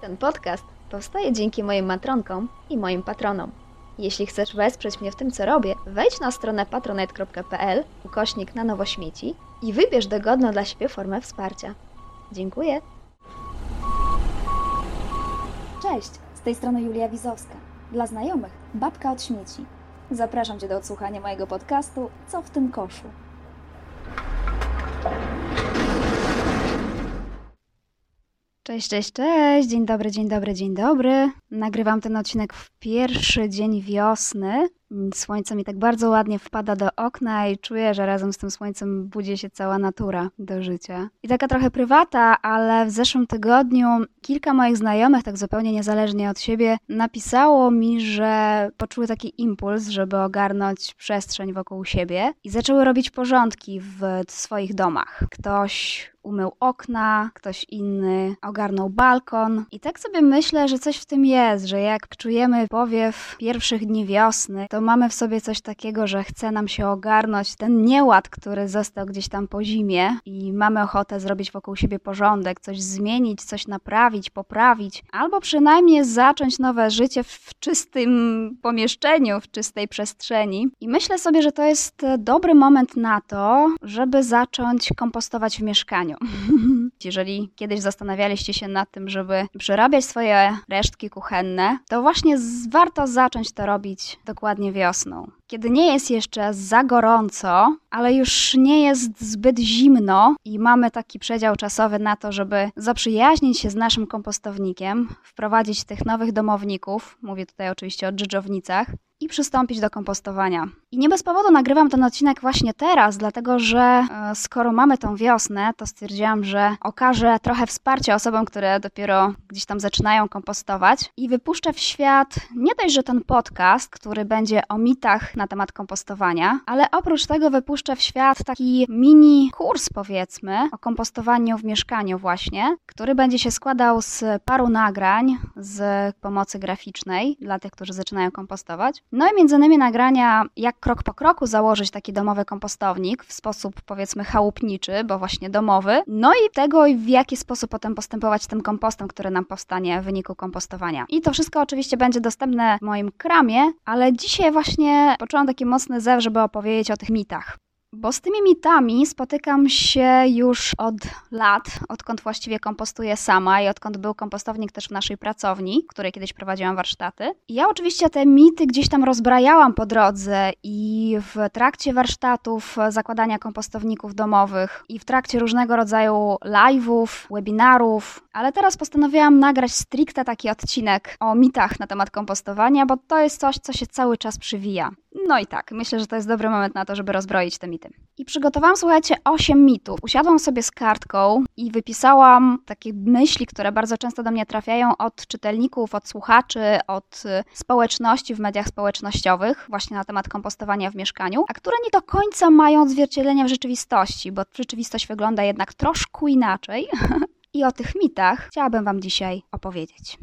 Ten podcast powstaje dzięki moim matronkom i moim patronom. Jeśli chcesz wesprzeć mnie w tym, co robię, wejdź na stronę patronite.pl ukośnik na nowo śmieci i wybierz dogodną dla siebie formę wsparcia. Dziękuję. Cześć, z tej strony Julia Wizowska. Dla znajomych, babka od śmieci. Zapraszam Cię do odsłuchania mojego podcastu Co w tym koszu? Cześć, cześć, cześć. Dzień dobry, dzień dobry, dzień dobry. Nagrywam ten odcinek w pierwszy dzień wiosny. Słońce mi tak bardzo ładnie wpada do okna i czuję, że razem z tym słońcem budzi się cała natura do życia. I taka trochę prywata, ale w zeszłym tygodniu kilka moich znajomych, tak zupełnie niezależnie od siebie, napisało mi, że poczuły taki impuls, żeby ogarnąć przestrzeń wokół siebie i zaczęły robić porządki w swoich domach. Ktoś umył okna, ktoś inny ogarnął balkon. I tak sobie myślę, że coś w tym jest, że jak czujemy powiew pierwszych dni wiosny, to mamy w sobie coś takiego, że chce nam się ogarnąć ten nieład, który został gdzieś tam po zimie i mamy ochotę zrobić wokół siebie porządek, coś zmienić, coś naprawić, poprawić, albo przynajmniej zacząć nowe życie w czystym pomieszczeniu, w czystej przestrzeni. I myślę sobie, że to jest dobry moment na to, żeby zacząć kompostować w mieszkaniu. Jeżeli kiedyś zastanawialiście się nad tym, żeby przerabiać swoje resztki kuchenne, to właśnie warto zacząć to robić dokładnie wiosną. Kiedy nie jest jeszcze za gorąco, ale już nie jest zbyt zimno i mamy taki przedział czasowy na to, żeby zaprzyjaźnić się z naszym kompostownikiem, wprowadzić tych nowych domowników, mówię tutaj oczywiście o dżdżownicach, i przystąpić do kompostowania. I nie bez powodu nagrywam ten odcinek właśnie teraz, dlatego że e, skoro mamy tą wiosnę, to stwierdziłam, że okażę trochę wsparcia osobom, które dopiero gdzieś tam zaczynają kompostować i wypuszczę w świat nie dość, że ten podcast, który będzie o mitach na temat kompostowania, ale oprócz tego wypuszczę w świat taki mini kurs, powiedzmy, o kompostowaniu w mieszkaniu, właśnie, który będzie się składał z paru nagrań z pomocy graficznej dla tych, którzy zaczynają kompostować. No i między innymi nagrania, jak krok po kroku założyć taki domowy kompostownik w sposób powiedzmy chałupniczy, bo właśnie domowy. No i tego, w jaki sposób potem postępować z tym kompostem, który nam powstanie w wyniku kompostowania. I to wszystko oczywiście będzie dostępne w moim kramie, ale dzisiaj właśnie poczułam taki mocny zew, żeby opowiedzieć o tych mitach. Bo z tymi mitami spotykam się już od lat, odkąd właściwie kompostuję sama i odkąd był kompostownik też w naszej pracowni, w której kiedyś prowadziłam warsztaty. Ja oczywiście te mity gdzieś tam rozbrajałam po drodze i w trakcie warsztatów zakładania kompostowników domowych i w trakcie różnego rodzaju live'ów, webinarów, ale teraz postanowiłam nagrać stricte taki odcinek o mitach na temat kompostowania, bo to jest coś, co się cały czas przywija. No i tak, myślę, że to jest dobry moment na to, żeby rozbroić te mity. I przygotowałam, słuchajcie, 8 mitów. Usiadłam sobie z kartką i wypisałam takie myśli, które bardzo często do mnie trafiają od czytelników, od słuchaczy, od y, społeczności w mediach społecznościowych, właśnie na temat kompostowania w mieszkaniu, a które nie do końca mają odzwierciedlenie w rzeczywistości, bo rzeczywistość wygląda jednak troszkę inaczej. I o tych mitach chciałabym Wam dzisiaj opowiedzieć.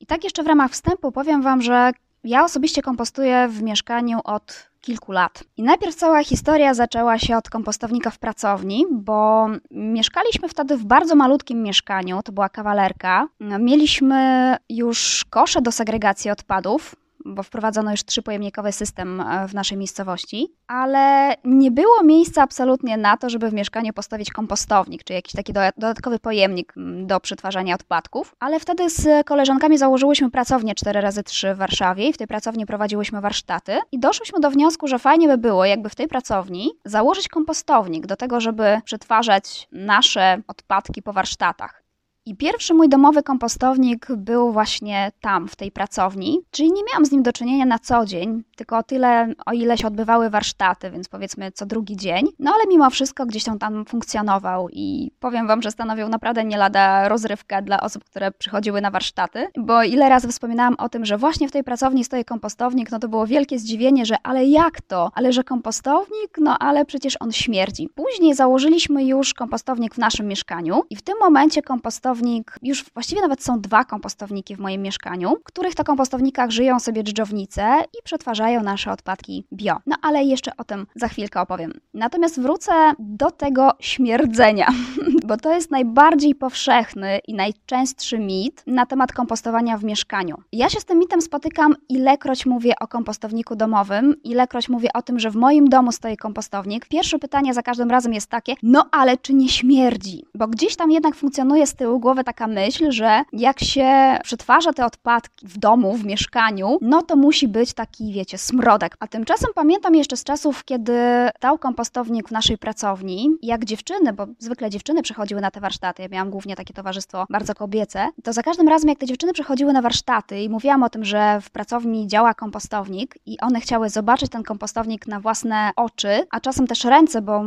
I tak jeszcze w ramach wstępu powiem Wam, że ja osobiście kompostuję w mieszkaniu od kilku lat. I najpierw cała historia zaczęła się od kompostownika w pracowni, bo mieszkaliśmy wtedy w bardzo malutkim mieszkaniu, to była kawalerka. Mieliśmy już kosze do segregacji odpadów, bo wprowadzono już trzypojemnikowy system e, w naszej miejscowości, ale nie było miejsca absolutnie na to, żeby w mieszkaniu postawić kompostownik, czy jakiś taki dodatkowy pojemnik mm, do przetwarzania odpadków. Ale wtedy z koleżankami założyłyśmy pracownię 4x3 w Warszawie i w tej pracowni prowadziłyśmy warsztaty i doszłyśmy do wniosku, że fajnie by było, jakby w tej pracowni założyć kompostownik do tego, żeby przetwarzać nasze odpadki po warsztatach. I pierwszy mój domowy kompostownik był właśnie tam, w tej pracowni, czyli nie miałam z nim do czynienia na co dzień, tylko o tyle, o ile się odbywały warsztaty, więc powiedzmy co drugi dzień. No ale mimo wszystko gdzieś tam tam funkcjonował i powiem Wam, że stanowił naprawdę nie lada rozrywkę dla osób, które przychodziły na warsztaty, bo ile razy wspominałam o tym, że właśnie w tej pracowni stoi kompostownik, no to było wielkie zdziwienie, że ale jak to? Ale że kompostownik? No ale przecież on śmierdzi. Później założyliśmy już kompostownik w naszym mieszkaniu i w tym momencie kompostownik kompostownik, już właściwie nawet są dwa kompostowniki w moim mieszkaniu, w których to kompostownikach żyją sobie dżdżownice i przetwarzają nasze odpadki bio. No ale jeszcze o tym za chwilkę opowiem. Natomiast wrócę do tego śmierdzenia, bo to jest najbardziej powszechny i najczęstszy mit na temat kompostowania w mieszkaniu. Ja się z tym mitem spotykam, ilekroć mówię o kompostowniku domowym, ilekroć mówię o tym, że w moim domu stoi kompostownik. Pierwsze pytanie za każdym razem jest takie, no ale czy nie śmierdzi? Bo gdzieś tam jednak funkcjonuje z tyłu głowy taka myśl, że jak się przetwarza te odpadki w domu, w mieszkaniu, no to musi być taki, wiecie, smrodek. A tymczasem pamiętam jeszcze z czasów, kiedy stał kompostownik w naszej pracowni, jak dziewczyny, bo zwykle dziewczyny przychodziły na te warsztaty, ja miałam głównie takie towarzystwo bardzo kobiece, to za każdym razem, jak te dziewczyny przychodziły na warsztaty i mówiłam o tym, że w pracowni działa kompostownik i one chciały zobaczyć ten kompostownik na własne oczy, a czasem też ręce, bo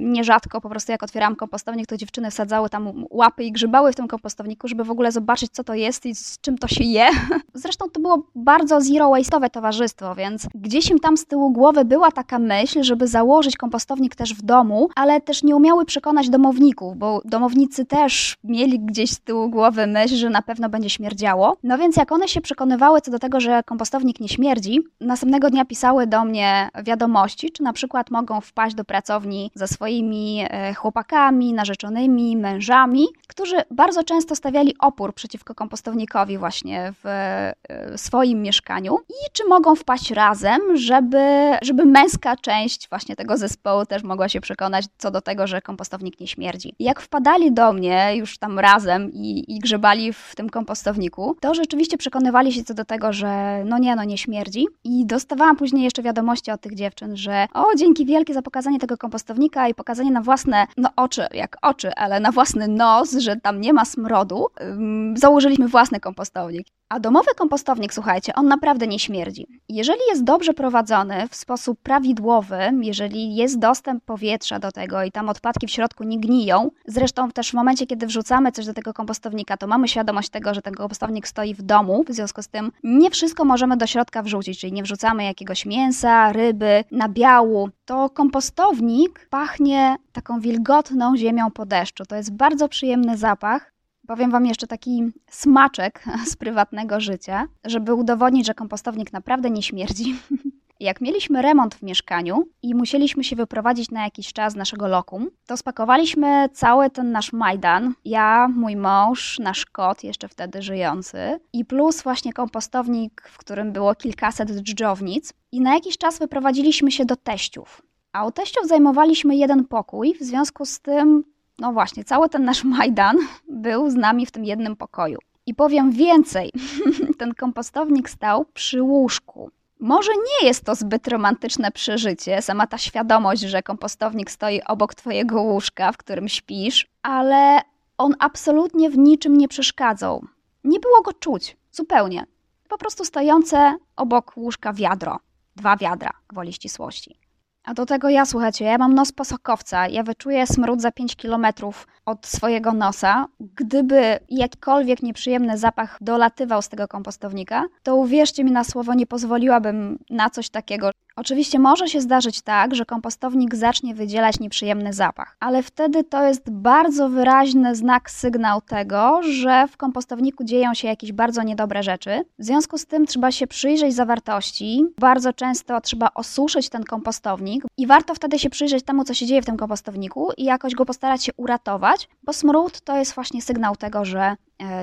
nierzadko po prostu jak otwierałam kompostownik, to dziewczyny sadzały tam łapy i grzybały w tym kompostowniku, żeby w ogóle zobaczyć, co to jest i z czym to się je. Zresztą to było bardzo zero waste'owe towarzystwo, więc gdzieś im tam z tyłu głowy była taka myśl, żeby założyć kompostownik też w domu, ale też nie umiały przekonać domowników, bo domownicy też mieli gdzieś z tyłu głowy myśl, że na pewno będzie śmierdziało. No więc jak one się przekonywały co do tego, że kompostownik nie śmierdzi, następnego dnia pisały do mnie wiadomości, czy na przykład mogą wpaść do pracowni ze swoimi e, chłopakami, narzeczonymi, mężami, którzy bardzo często stawiali opór przeciwko kompostownikowi właśnie w e, swoim mieszkaniu i czy mogą wpaść razem, żeby, żeby męska część właśnie tego zespołu też mogła się przekonać co do tego, że kompostownik nie śmierdzi. Jak wpadali do mnie już tam razem i, i grzebali w tym kompostowniku, to rzeczywiście przekonywali się co do tego, że no nie, no nie śmierdzi. I dostawałam później jeszcze wiadomości od tych dziewczyn, że o, dzięki wielkie za pokazanie tego kompostownika i pokazanie na własne, no oczy, jak oczy, ale na własny nos, że tam nie ma smrodu, założyliśmy własny kompostownik. A domowy kompostownik, słuchajcie, on naprawdę nie śmierdzi. Jeżeli jest dobrze prowadzony w sposób prawidłowy, jeżeli jest dostęp powietrza do tego i tam odpadki w środku nie gniją, zresztą też w momencie, kiedy wrzucamy coś do tego kompostownika, to mamy świadomość tego, że ten kompostownik stoi w domu, w związku z tym nie wszystko możemy do środka wrzucić, czyli nie wrzucamy jakiegoś mięsa, ryby, nabiału. To kompostownik pachnie taką wilgotną ziemią po deszczu. To jest bardzo przyjemny zapach, Powiem Wam jeszcze taki smaczek z prywatnego życia, żeby udowodnić, że kompostownik naprawdę nie śmierdzi. Jak mieliśmy remont w mieszkaniu i musieliśmy się wyprowadzić na jakiś czas z naszego lokum, to spakowaliśmy cały ten nasz Majdan. Ja, mój mąż, nasz kot, jeszcze wtedy żyjący, i plus właśnie kompostownik, w którym było kilkaset dżdżownic. I na jakiś czas wyprowadziliśmy się do teściów. A u teściów zajmowaliśmy jeden pokój, w związku z tym no właśnie, cały ten nasz Majdan był z nami w tym jednym pokoju. I powiem więcej, ten kompostownik stał przy łóżku. Może nie jest to zbyt romantyczne przeżycie, sama ta świadomość, że kompostownik stoi obok twojego łóżka, w którym śpisz, ale on absolutnie w niczym nie przeszkadzał. Nie było go czuć, zupełnie. Po prostu stojące obok łóżka wiadro. Dwa wiadra, gwoli ścisłości. A do tego ja, słuchajcie, ja mam nos posokowca, ja wyczuję smród za 5 kilometrów od swojego nosa. Gdyby jakikolwiek nieprzyjemny zapach dolatywał z tego kompostownika, to uwierzcie mi na słowo, nie pozwoliłabym na coś takiego. Oczywiście może się zdarzyć tak, że kompostownik zacznie wydzielać nieprzyjemny zapach, ale wtedy to jest bardzo wyraźny znak, sygnał tego, że w kompostowniku dzieją się jakieś bardzo niedobre rzeczy. W związku z tym trzeba się przyjrzeć zawartości. Bardzo często trzeba osuszyć ten kompostownik i warto wtedy się przyjrzeć temu, co się dzieje w tym kompostowniku i jakoś go postarać się uratować, bo smród to jest właśnie sygnał tego, że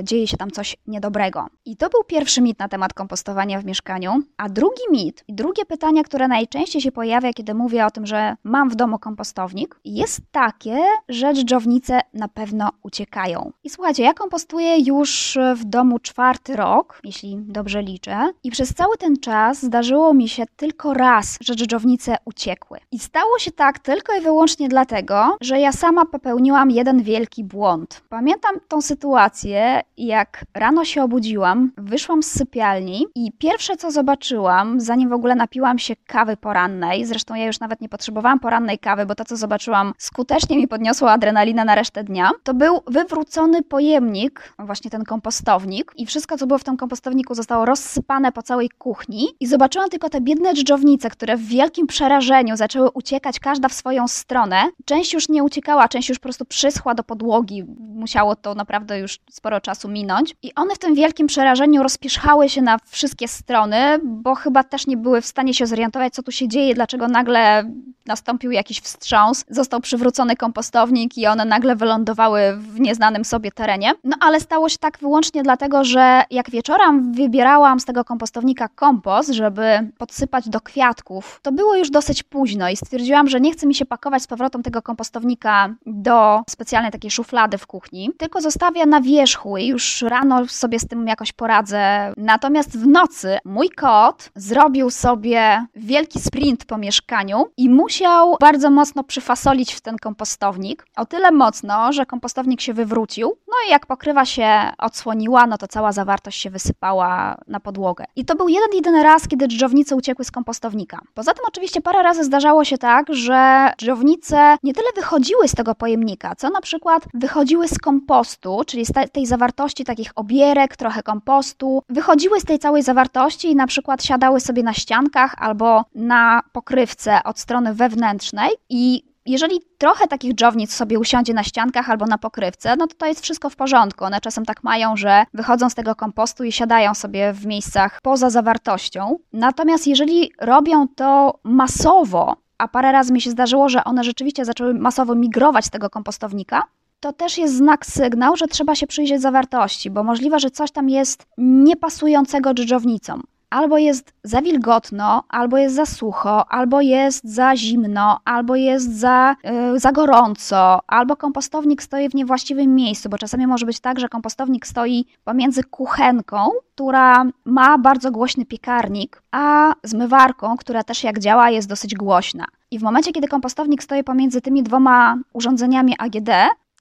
dzieje się tam coś niedobrego. I to był pierwszy mit na temat kompostowania w mieszkaniu. A drugi mit i drugie pytanie, które najczęściej się pojawia, kiedy mówię o tym, że mam w domu kompostownik, jest takie, że dżdżownice na pewno uciekają. I słuchajcie, ja kompostuję już w domu czwarty rok, jeśli dobrze liczę, i przez cały ten czas zdarzyło mi się tylko raz, że dżdżownice uciekły. I stało się tak tylko i wyłącznie dlatego, że ja sama popełniłam jeden wielki błąd. Pamiętam tą sytuację, jak rano się obudziłam, wyszłam z sypialni i pierwsze co zobaczyłam, zanim w ogóle napiłam się kawy porannej, zresztą ja już nawet nie potrzebowałam porannej kawy, bo to co zobaczyłam skutecznie mi podniosło adrenalinę na resztę dnia, to był wywrócony pojemnik, właśnie ten kompostownik i wszystko co było w tym kompostowniku zostało rozsypane po całej kuchni i zobaczyłam tylko te biedne dżdżownice, które w wielkim przerażeniu zaczęły uciekać każda w swoją stronę. Część już nie uciekała, część już po prostu przyschła do podłogi. Musiało to naprawdę już sporo czasu minąć. I one w tym wielkim przerażeniu rozpierzchały się na wszystkie strony, bo chyba też nie były w stanie się zorientować, co tu się dzieje, dlaczego nagle nastąpił jakiś wstrząs, został przywrócony kompostownik i one nagle wylądowały w nieznanym sobie terenie. No ale stało się tak wyłącznie dlatego, że jak wieczorem wybierałam z tego kompostownika kompost, żeby podsypać do kwiatków, to było już dosyć późno i stwierdziłam, że nie chce mi się pakować z powrotem tego kompostownika do specjalnej takiej szuflady w kuchni, tylko zostawię na wierzchu już rano sobie z tym jakoś poradzę. Natomiast w nocy mój kot zrobił sobie wielki sprint po mieszkaniu i musiał bardzo mocno przyfasolić w ten kompostownik. O tyle mocno, że kompostownik się wywrócił, no i jak pokrywa się odsłoniła, no to cała zawartość się wysypała na podłogę. I to był jeden, jedyny raz, kiedy dżdżownice uciekły z kompostownika. Poza tym oczywiście parę razy zdarzało się tak, że dżdżownice nie tyle wychodziły z tego pojemnika, co na przykład wychodziły z kompostu, czyli z tej zawartości takich obierek, trochę kompostu, wychodziły z tej całej zawartości i na przykład siadały sobie na ściankach albo na pokrywce od strony wewnętrznej i jeżeli trochę takich dżownic sobie usiądzie na ściankach albo na pokrywce, no to to jest wszystko w porządku. One czasem tak mają, że wychodzą z tego kompostu i siadają sobie w miejscach poza zawartością. Natomiast jeżeli robią to masowo, a parę razy mi się zdarzyło, że one rzeczywiście zaczęły masowo migrować z tego kompostownika, to też jest znak, sygnał, że trzeba się przyjrzeć zawartości, bo możliwe, że coś tam jest niepasującego dżdżownicom albo jest za wilgotno, albo jest za sucho, albo jest za zimno, albo jest za, yy, za gorąco, albo kompostownik stoi w niewłaściwym miejscu, bo czasami może być tak, że kompostownik stoi pomiędzy kuchenką, która ma bardzo głośny piekarnik, a zmywarką, która też jak działa jest dosyć głośna. I w momencie, kiedy kompostownik stoi pomiędzy tymi dwoma urządzeniami AGD,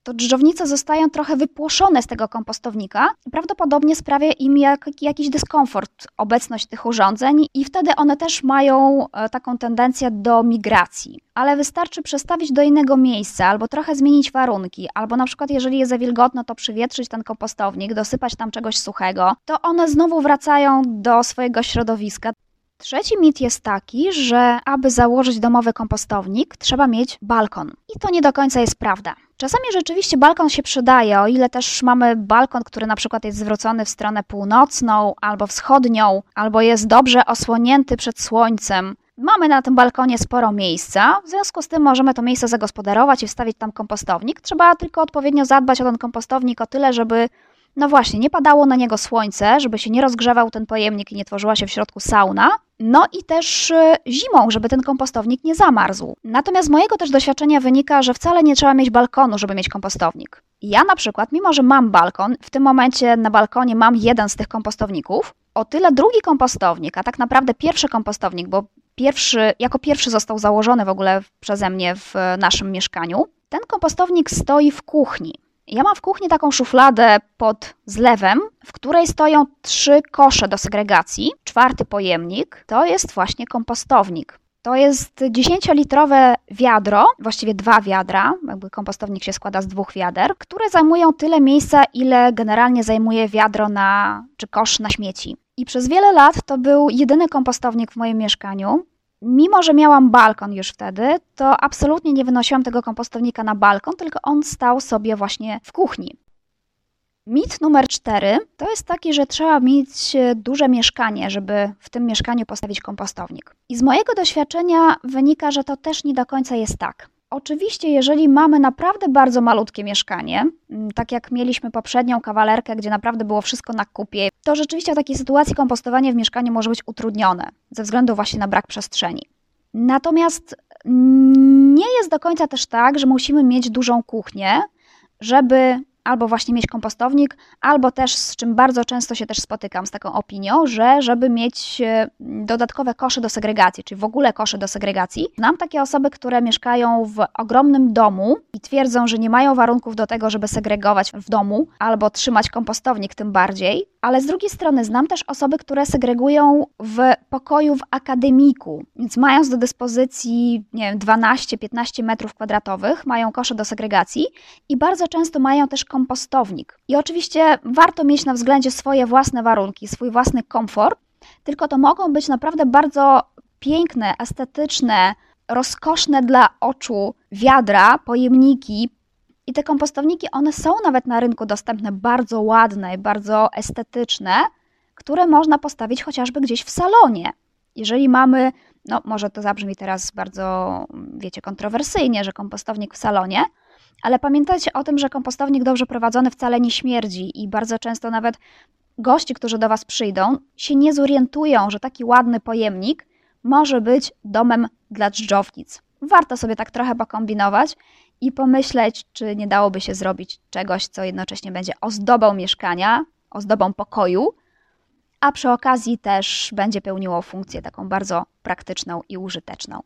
to drżownice zostają trochę wypłoszone z tego kompostownika. Prawdopodobnie sprawia im jak, jakiś dyskomfort obecność tych urządzeń i wtedy one też mają e, taką tendencję do migracji. Ale wystarczy przestawić do innego miejsca albo trochę zmienić warunki, albo na przykład jeżeli jest za wilgotno, to przywietrzyć ten kompostownik, dosypać tam czegoś suchego, to one znowu wracają do swojego środowiska. Trzeci mit jest taki, że aby założyć domowy kompostownik, trzeba mieć balkon. I to nie do końca jest prawda. Czasami rzeczywiście balkon się przydaje, o ile też mamy balkon, który na przykład jest zwrócony w stronę północną albo wschodnią, albo jest dobrze osłonięty przed słońcem. Mamy na tym balkonie sporo miejsca, w związku z tym możemy to miejsce zagospodarować i wstawić tam kompostownik. Trzeba tylko odpowiednio zadbać o ten kompostownik o tyle, żeby no właśnie, nie padało na niego słońce, żeby się nie rozgrzewał ten pojemnik i nie tworzyła się w środku sauna. No i też y, zimą, żeby ten kompostownik nie zamarzł. Natomiast z mojego też doświadczenia wynika, że wcale nie trzeba mieć balkonu, żeby mieć kompostownik. Ja na przykład, mimo że mam balkon, w tym momencie na balkonie mam jeden z tych kompostowników, o tyle drugi kompostownik, a tak naprawdę pierwszy kompostownik, bo pierwszy, jako pierwszy został założony w ogóle przeze mnie w naszym mieszkaniu, ten kompostownik stoi w kuchni. Ja mam w kuchni taką szufladę pod zlewem, w której stoją trzy kosze do segregacji. Czwarty pojemnik to jest właśnie kompostownik. To jest 10-litrowe wiadro, właściwie dwa wiadra, jakby kompostownik się składa z dwóch wiader, które zajmują tyle miejsca, ile generalnie zajmuje wiadro na, czy kosz na śmieci. I przez wiele lat to był jedyny kompostownik w moim mieszkaniu mimo że miałam balkon już wtedy, to absolutnie nie wynosiłam tego kompostownika na balkon, tylko on stał sobie właśnie w kuchni. Mit numer cztery to jest taki, że trzeba mieć duże mieszkanie, żeby w tym mieszkaniu postawić kompostownik. I z mojego doświadczenia wynika, że to też nie do końca jest tak. Oczywiście, jeżeli mamy naprawdę bardzo malutkie mieszkanie, mm, tak jak mieliśmy poprzednią kawalerkę, gdzie naprawdę było wszystko na kupie, to rzeczywiście w takiej sytuacji kompostowanie w mieszkaniu może być utrudnione ze względu właśnie na brak przestrzeni. Natomiast mm, nie jest do końca też tak, że musimy mieć dużą kuchnię, żeby albo właśnie mieć kompostownik, albo też z czym bardzo często się też spotykam z taką opinią, że żeby mieć e, dodatkowe kosze do segregacji, czyli w ogóle kosze do segregacji. Znam takie osoby, które mieszkają w ogromnym domu i twierdzą, że nie mają warunków do tego, żeby segregować w domu albo trzymać kompostownik tym bardziej, ale z drugiej strony znam też osoby, które segregują w pokoju w akademiku, więc mając do dyspozycji, nie wiem, 12-15 metrów kwadratowych, mają kosze do segregacji i bardzo często mają też kompostownik. I oczywiście warto mieć na względzie swoje własne warunki, swój własny komfort, tylko to mogą być naprawdę bardzo piękne, estetyczne, rozkoszne dla oczu wiadra, pojemniki. I te kompostowniki, one są nawet na rynku dostępne, bardzo ładne, bardzo estetyczne, które można postawić chociażby gdzieś w salonie. Jeżeli mamy, no może to zabrzmi teraz bardzo, wiecie, kontrowersyjnie, że kompostownik w salonie, ale pamiętajcie o tym, że kompostownik dobrze prowadzony wcale nie śmierdzi i bardzo często nawet goście, którzy do Was przyjdą, się nie zorientują, że taki ładny pojemnik może być domem dla dżdżownic. Warto sobie tak trochę pokombinować i pomyśleć, czy nie dałoby się zrobić czegoś, co jednocześnie będzie ozdobą mieszkania, ozdobą pokoju, a przy okazji też będzie pełniło funkcję taką bardzo praktyczną i użyteczną.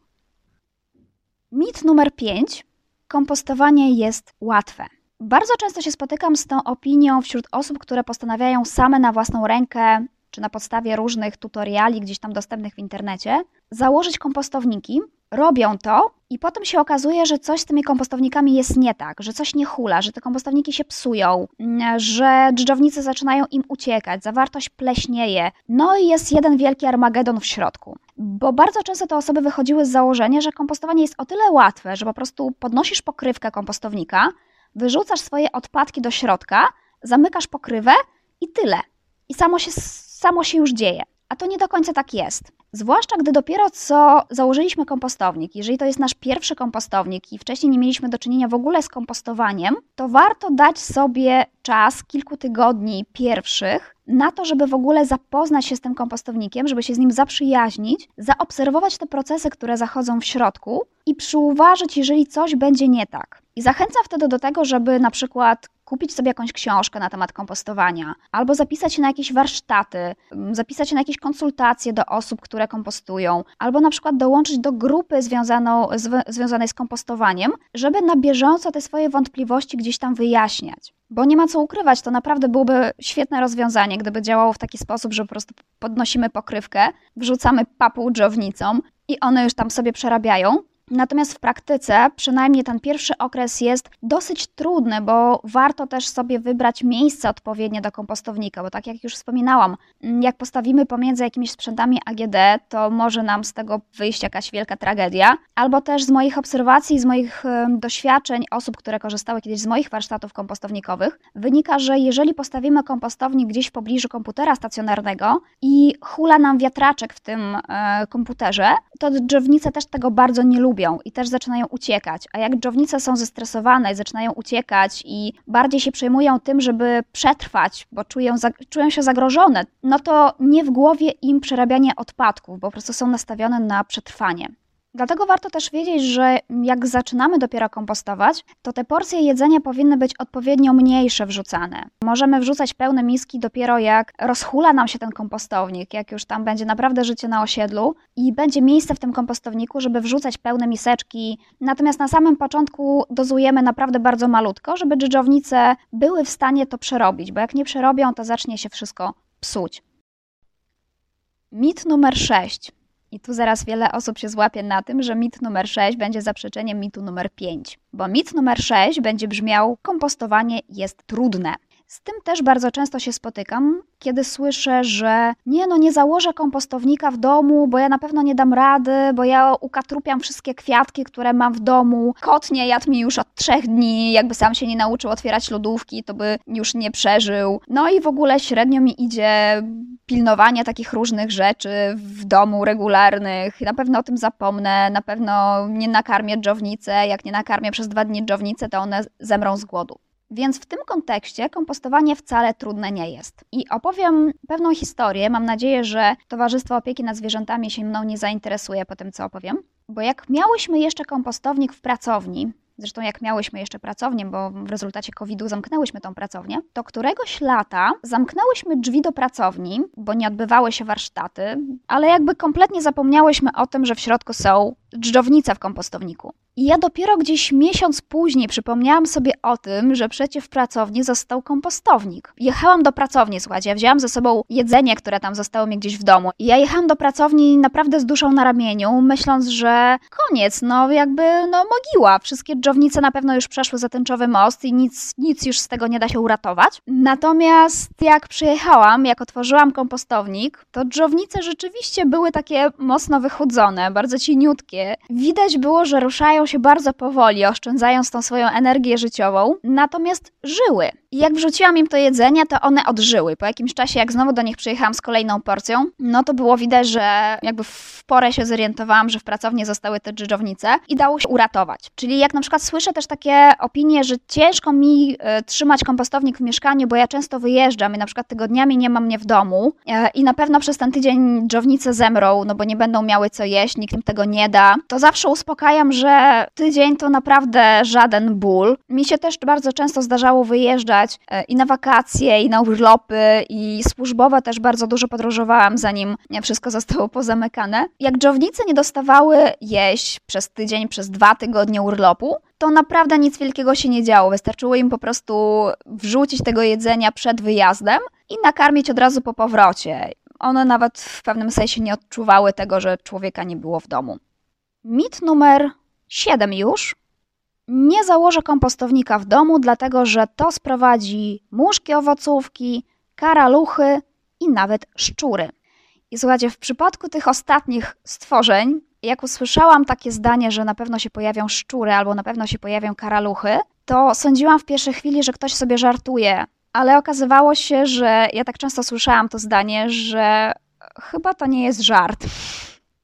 Mit numer 5 kompostowanie jest łatwe. Bardzo często się spotykam z tą opinią wśród osób, które postanawiają same na własną rękę, czy na podstawie różnych tutoriali gdzieś tam dostępnych w internecie, założyć kompostowniki. Robią to i potem się okazuje, że coś z tymi kompostownikami jest nie tak, że coś nie hula, że te kompostowniki się psują, że dżdżownice zaczynają im uciekać, zawartość pleśnieje. No i jest jeden wielki armagedon w środku. Bo bardzo często te osoby wychodziły z założenia, że kompostowanie jest o tyle łatwe, że po prostu podnosisz pokrywkę kompostownika, wyrzucasz swoje odpadki do środka, zamykasz pokrywę i tyle. I samo się, samo się już dzieje. A to nie do końca tak jest. Zwłaszcza gdy dopiero co założyliśmy kompostownik, jeżeli to jest nasz pierwszy kompostownik i wcześniej nie mieliśmy do czynienia w ogóle z kompostowaniem, to warto dać sobie czas kilku tygodni pierwszych na to, żeby w ogóle zapoznać się z tym kompostownikiem, żeby się z nim zaprzyjaźnić, zaobserwować te procesy, które zachodzą w środku i przyuważyć, jeżeli coś będzie nie tak. I zachęcam wtedy do tego, żeby na przykład kupić sobie jakąś książkę na temat kompostowania, albo zapisać się na jakieś warsztaty, zapisać się na jakieś konsultacje do osób, które kompostują, albo na przykład dołączyć do grupy związaną, związanej z kompostowaniem, żeby na bieżąco te swoje wątpliwości gdzieś tam wyjaśniać. Bo nie ma co ukrywać, to naprawdę byłoby świetne rozwiązanie, gdyby działało w taki sposób, że po prostu podnosimy pokrywkę, wrzucamy papu dżownicą i one już tam sobie przerabiają, Natomiast w praktyce, przynajmniej ten pierwszy okres jest dosyć trudny, bo warto też sobie wybrać miejsce odpowiednie do kompostownika, bo tak jak już wspominałam, jak postawimy pomiędzy jakimiś sprzętami AGD, to może nam z tego wyjść jakaś wielka tragedia. Albo też z moich obserwacji, z moich doświadczeń osób, które korzystały kiedyś z moich warsztatów kompostownikowych, wynika, że jeżeli postawimy kompostownik gdzieś w pobliżu komputera stacjonarnego i hula nam wiatraczek w tym e, komputerze, to drzewnice też tego bardzo nie lubią lubią i też zaczynają uciekać. A jak dżownice są zestresowane i zaczynają uciekać i bardziej się przejmują tym, żeby przetrwać, bo czują, czują się zagrożone, no to nie w głowie im przerabianie odpadków, bo po prostu są nastawione na przetrwanie. Dlatego warto też wiedzieć, że jak zaczynamy dopiero kompostować, to te porcje jedzenia powinny być odpowiednio mniejsze wrzucane. Możemy wrzucać pełne miski dopiero jak rozhula nam się ten kompostownik, jak już tam będzie naprawdę życie na osiedlu i będzie miejsce w tym kompostowniku, żeby wrzucać pełne miseczki. Natomiast na samym początku dozujemy naprawdę bardzo malutko, żeby dżdżownice były w stanie to przerobić, bo jak nie przerobią, to zacznie się wszystko psuć. Mit numer 6. I tu zaraz wiele osób się złapie na tym, że mit numer 6 będzie zaprzeczeniem mitu numer 5, bo mit numer 6 będzie brzmiał: kompostowanie jest trudne. Z tym też bardzo często się spotykam, kiedy słyszę, że nie no, nie założę kompostownika w domu, bo ja na pewno nie dam rady, bo ja ukatrupiam wszystkie kwiatki, które mam w domu. Kot nie jadł mi już od trzech dni, jakby sam się nie nauczył otwierać lodówki, to by już nie przeżył. No i w ogóle średnio mi idzie pilnowanie takich różnych rzeczy w domu regularnych. Na pewno o tym zapomnę, na pewno nie nakarmię dżownice. Jak nie nakarmię przez dwa dni dżownice, to one zemrą z głodu. Więc w tym kontekście kompostowanie wcale trudne nie jest. I opowiem pewną historię. Mam nadzieję, że Towarzystwo Opieki nad Zwierzętami się mną nie zainteresuje po tym, co opowiem. Bo jak miałyśmy jeszcze kompostownik w pracowni, zresztą jak miałyśmy jeszcze pracownię, bo w rezultacie COVID-u zamknęłyśmy tą pracownię, to któregoś lata zamknęłyśmy drzwi do pracowni, bo nie odbywały się warsztaty, ale jakby kompletnie zapomniałyśmy o tym, że w środku są dżdżownice w kompostowniku. I ja dopiero gdzieś miesiąc później przypomniałam sobie o tym, że przecież w pracowni został kompostownik. Jechałam do pracowni, słuchajcie, ja wzięłam ze sobą jedzenie, które tam zostało mi gdzieś w domu. I ja jechałam do pracowni naprawdę z duszą na ramieniu, myśląc, że koniec, no jakby, no mogiła. Wszystkie dżdżownice na pewno już przeszły za tęczowy most i nic, nic już z tego nie da się uratować. Natomiast jak przyjechałam, jak otworzyłam kompostownik, to dżdżownice rzeczywiście były takie mocno wychudzone, bardzo cieniutkie. Widać było, że ruszają się bardzo powoli, oszczędzając tą swoją energię życiową, natomiast żyły. I jak wrzuciłam im to jedzenie, to one odżyły. Po jakimś czasie, jak znowu do nich przyjechałam z kolejną porcją, no to było widać, że jakby w porę się zorientowałam, że w pracowni zostały te dżdżownice i dało się uratować. Czyli jak na przykład słyszę też takie opinie, że ciężko mi y, trzymać kompostownik w mieszkaniu, bo ja często wyjeżdżam i na przykład tygodniami nie mam mnie w domu y, i na pewno przez ten tydzień dżdżownice zemrą, no bo nie będą miały co jeść, nikt im tego nie da, to zawsze uspokajam, że tydzień to naprawdę żaden ból. Mi się też bardzo często zdarzało wyjeżdżać e, i na wakacje, i na urlopy, i służbowe też bardzo dużo podróżowałam, zanim wszystko zostało pozamykane. Jak dżownice nie dostawały jeść przez tydzień, przez dwa tygodnie urlopu, to naprawdę nic wielkiego się nie działo. Wystarczyło im po prostu wrzucić tego jedzenia przed wyjazdem i nakarmić od razu po powrocie. One nawet w pewnym sensie nie odczuwały tego, że człowieka nie było w domu. Mit numer 7 już. Nie założę kompostownika w domu, dlatego że to sprowadzi muszki owocówki, karaluchy i nawet szczury. I słuchajcie, w przypadku tych ostatnich stworzeń, jak usłyszałam takie zdanie, że na pewno się pojawią szczury albo na pewno się pojawią karaluchy, to sądziłam w pierwszej chwili, że ktoś sobie żartuje. Ale okazywało się, że ja tak często słyszałam to zdanie, że chyba to nie jest żart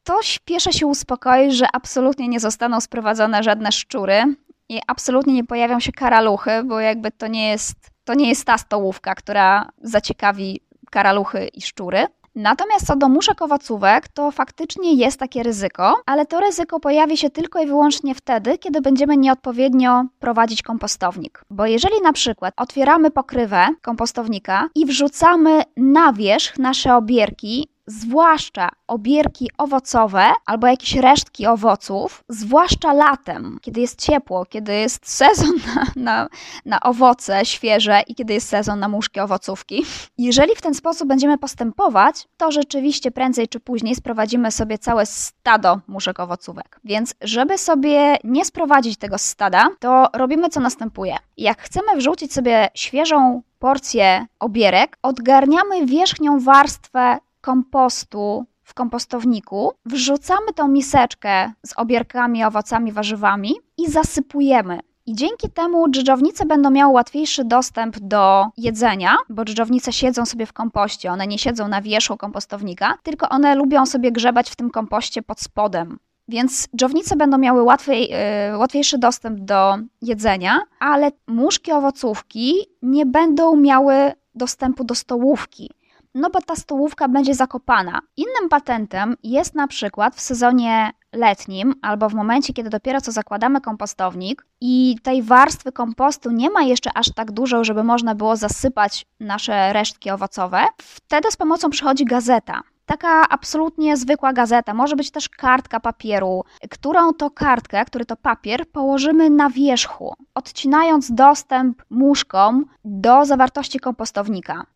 to śpieszę się uspokoić, że absolutnie nie zostaną sprowadzone żadne szczury i absolutnie nie pojawią się karaluchy, bo jakby to nie jest, to nie jest ta stołówka, która zaciekawi karaluchy i szczury. Natomiast co do muszek owocówek, to faktycznie jest takie ryzyko, ale to ryzyko pojawi się tylko i wyłącznie wtedy, kiedy będziemy nieodpowiednio prowadzić kompostownik. Bo jeżeli na przykład otwieramy pokrywę kompostownika i wrzucamy na wierzch nasze obierki zwłaszcza obierki owocowe albo jakieś resztki owoców, zwłaszcza latem, kiedy jest ciepło, kiedy jest sezon na, na, na owoce świeże i kiedy jest sezon na muszki owocówki. Jeżeli w ten sposób będziemy postępować, to rzeczywiście prędzej czy później sprowadzimy sobie całe stado muszek owocówek. Więc żeby sobie nie sprowadzić tego stada, to robimy co następuje. Jak chcemy wrzucić sobie świeżą porcję obierek, odgarniamy wierzchnią warstwę kompostu w kompostowniku, wrzucamy tą miseczkę z obierkami, owocami, warzywami i zasypujemy. I dzięki temu dżdżownice będą miały łatwiejszy dostęp do jedzenia, bo dżdżownice siedzą sobie w kompoście, one nie siedzą na wierzchu kompostownika, tylko one lubią sobie grzebać w tym kompoście pod spodem. Więc dżownice będą miały łatwiej, yy, łatwiejszy dostęp do jedzenia, ale muszki owocówki nie będą miały dostępu do stołówki no bo ta stołówka będzie zakopana. Innym patentem jest na przykład w sezonie letnim albo w momencie, kiedy dopiero co zakładamy kompostownik i tej warstwy kompostu nie ma jeszcze aż tak dużo, żeby można było zasypać nasze resztki owocowe, wtedy z pomocą przychodzi gazeta. Taka absolutnie zwykła gazeta, może być też kartka papieru, którą to kartkę, który to papier położymy na wierzchu, odcinając dostęp muszkom do zawartości kompostownika.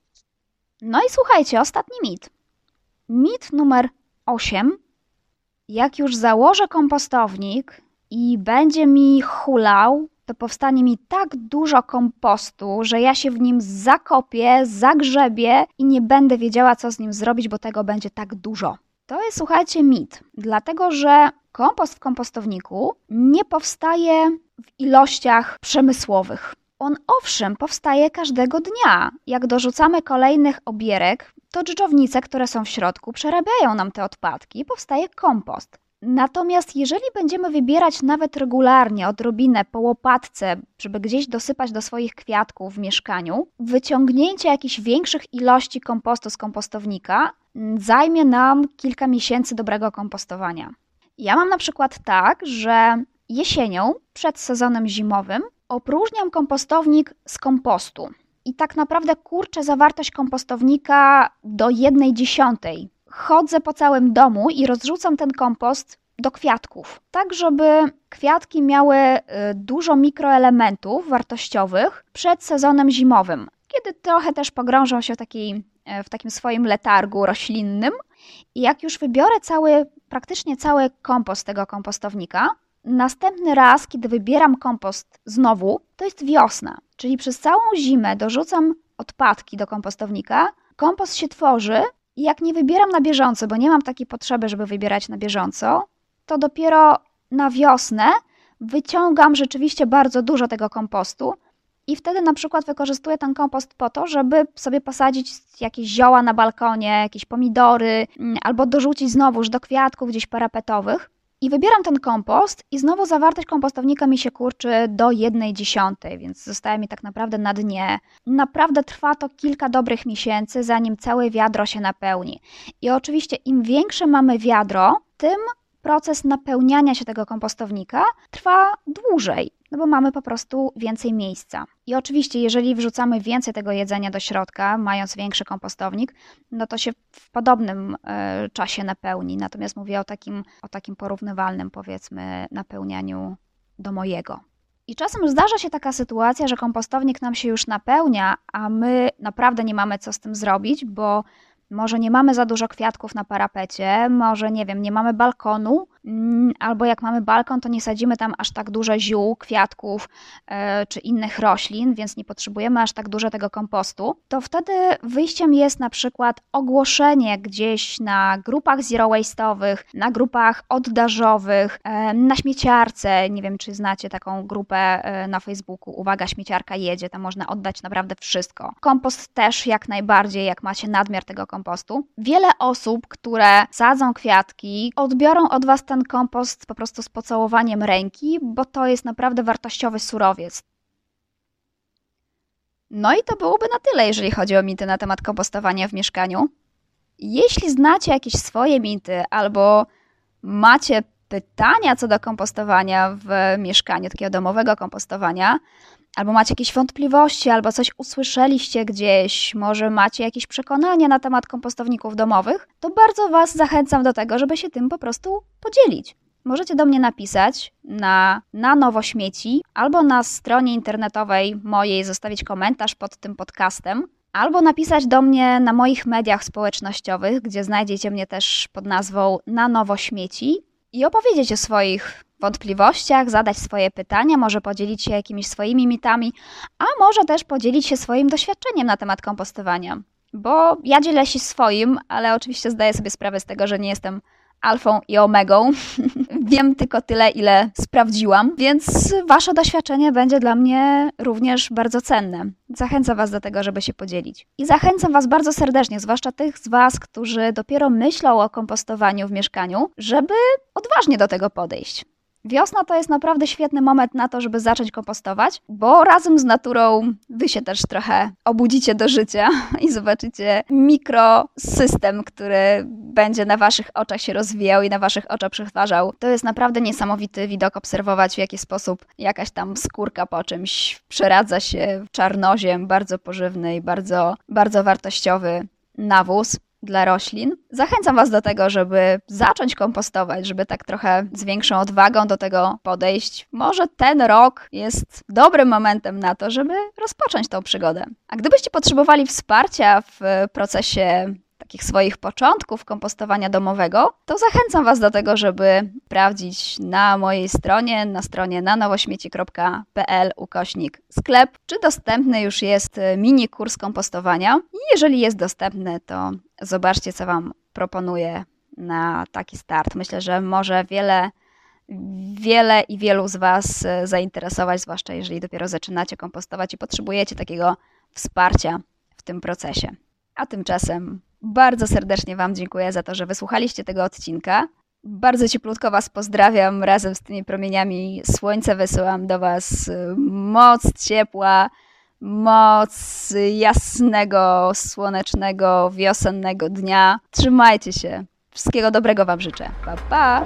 No i słuchajcie, ostatni mit. Mit numer 8. Jak już założę kompostownik i będzie mi hulał, to powstanie mi tak dużo kompostu, że ja się w nim zakopię, zagrzebię i nie będę wiedziała, co z nim zrobić, bo tego będzie tak dużo. To jest, słuchajcie, mit, dlatego że kompost w kompostowniku nie powstaje w ilościach przemysłowych. On owszem powstaje każdego dnia. Jak dorzucamy kolejnych obierek, to dżdżownice, które są w środku, przerabiają nam te odpadki i powstaje kompost. Natomiast jeżeli będziemy wybierać nawet regularnie odrobinę po łopatce, żeby gdzieś dosypać do swoich kwiatków w mieszkaniu, wyciągnięcie jakichś większych ilości kompostu z kompostownika zajmie nam kilka miesięcy dobrego kompostowania. Ja mam na przykład tak, że Jesienią, przed sezonem zimowym, opróżniam kompostownik z kompostu. I tak naprawdę kurczę zawartość kompostownika do jednej dziesiątej. Chodzę po całym domu i rozrzucam ten kompost do kwiatków, tak żeby kwiatki miały y, dużo mikroelementów wartościowych przed sezonem zimowym, kiedy trochę też pogrążą się w, takiej, e, w takim swoim letargu roślinnym. I jak już wybiorę cały, praktycznie cały kompost tego kompostownika, następny raz, kiedy wybieram kompost znowu, to jest wiosna. Czyli przez całą zimę dorzucam odpadki do kompostownika, kompost się tworzy i jak nie wybieram na bieżąco, bo nie mam takiej potrzeby, żeby wybierać na bieżąco, to dopiero na wiosnę wyciągam rzeczywiście bardzo dużo tego kompostu i wtedy na przykład wykorzystuję ten kompost po to, żeby sobie posadzić jakieś zioła na balkonie, jakieś pomidory, mm, albo dorzucić znowuż do kwiatków gdzieś parapetowych. I wybieram ten kompost i znowu zawartość kompostownika mi się kurczy do jednej dziesiątej, więc zostaje mi tak naprawdę na dnie. Naprawdę trwa to kilka dobrych miesięcy, zanim całe wiadro się napełni. I oczywiście im większe mamy wiadro, tym proces napełniania się tego kompostownika trwa dłużej, no bo mamy po prostu więcej miejsca. I oczywiście, jeżeli wrzucamy więcej tego jedzenia do środka, mając większy kompostownik, no to się w podobnym y, czasie napełni. Natomiast mówię o takim, o takim porównywalnym, powiedzmy, napełnianiu do mojego. I czasem zdarza się taka sytuacja, że kompostownik nam się już napełnia, a my naprawdę nie mamy co z tym zrobić, bo może nie mamy za dużo kwiatków na parapecie, może nie wiem, nie mamy balkonu, albo jak mamy balkon, to nie sadzimy tam aż tak dużo ziół, kwiatków e, czy innych roślin, więc nie potrzebujemy aż tak dużo tego kompostu. To wtedy wyjściem jest na przykład ogłoszenie gdzieś na grupach zero waste'owych, na grupach oddarzowych, e, na śmieciarce. Nie wiem, czy znacie taką grupę e, na Facebooku. Uwaga, śmieciarka jedzie, tam można oddać naprawdę wszystko. Kompost też jak najbardziej, jak macie nadmiar tego kompostu. Wiele osób, które sadzą kwiatki, odbiorą od Was ten kompost po prostu z pocałowaniem ręki, bo to jest naprawdę wartościowy surowiec. No i to byłoby na tyle, jeżeli chodzi o mity na temat kompostowania w mieszkaniu. Jeśli znacie jakieś swoje mity albo macie pytania co do kompostowania w mieszkaniu, takiego domowego kompostowania, albo macie jakieś wątpliwości, albo coś usłyszeliście gdzieś, może macie jakieś przekonania na temat kompostowników domowych, to bardzo Was zachęcam do tego, żeby się tym po prostu podzielić. Możecie do mnie napisać na, na nowo śmieci albo na stronie internetowej mojej zostawić komentarz pod tym podcastem, albo napisać do mnie na moich mediach społecznościowych, gdzie znajdziecie mnie też pod nazwą Na Nowo Śmieci i opowiedzieć o swoich wątpliwościach, zadać swoje pytania, może podzielić się jakimiś swoimi mitami, a może też podzielić się swoim doświadczeniem na temat kompostowania. Bo ja dzielę się swoim, ale oczywiście zdaję sobie sprawę z tego, że nie jestem alfą i omegą. Wiem tylko tyle, ile sprawdziłam, więc Wasze doświadczenie będzie dla mnie również bardzo cenne. Zachęcam Was do tego, żeby się podzielić. I zachęcam Was bardzo serdecznie, zwłaszcza tych z Was, którzy dopiero myślą o kompostowaniu w mieszkaniu, żeby odważnie do tego podejść. Wiosna to jest naprawdę świetny moment na to, żeby zacząć kompostować, bo razem z naturą wy się też trochę obudzicie do życia i zobaczycie mikrosystem, który będzie na waszych oczach się rozwijał i na waszych oczach przetwarzał. To jest naprawdę niesamowity widok obserwować, w jaki sposób jakaś tam skórka po czymś przeradza się w czarnoziem, bardzo pożywny i bardzo, bardzo wartościowy nawóz dla roślin. Zachęcam Was do tego, żeby zacząć kompostować, żeby tak trochę z większą odwagą do tego podejść. Może ten rok jest dobrym momentem na to, żeby rozpocząć tą przygodę. A gdybyście potrzebowali wsparcia w procesie takich swoich początków kompostowania domowego, to zachęcam Was do tego, żeby sprawdzić na mojej stronie, na stronie nanowośmieci.pl ukośnik sklep, czy dostępny już jest mini kurs kompostowania. I jeżeli jest dostępny, to zobaczcie, co Wam proponuję na taki start. Myślę, że może wiele wiele i wielu z Was zainteresować, zwłaszcza jeżeli dopiero zaczynacie kompostować i potrzebujecie takiego wsparcia w tym procesie. A tymczasem bardzo serdecznie Wam dziękuję za to, że wysłuchaliście tego odcinka. Bardzo cieplutko Was pozdrawiam. Razem z tymi promieniami słońca wysyłam do Was moc ciepła, moc jasnego, słonecznego, wiosennego dnia. Trzymajcie się. Wszystkiego dobrego Wam życzę. Pa, pa!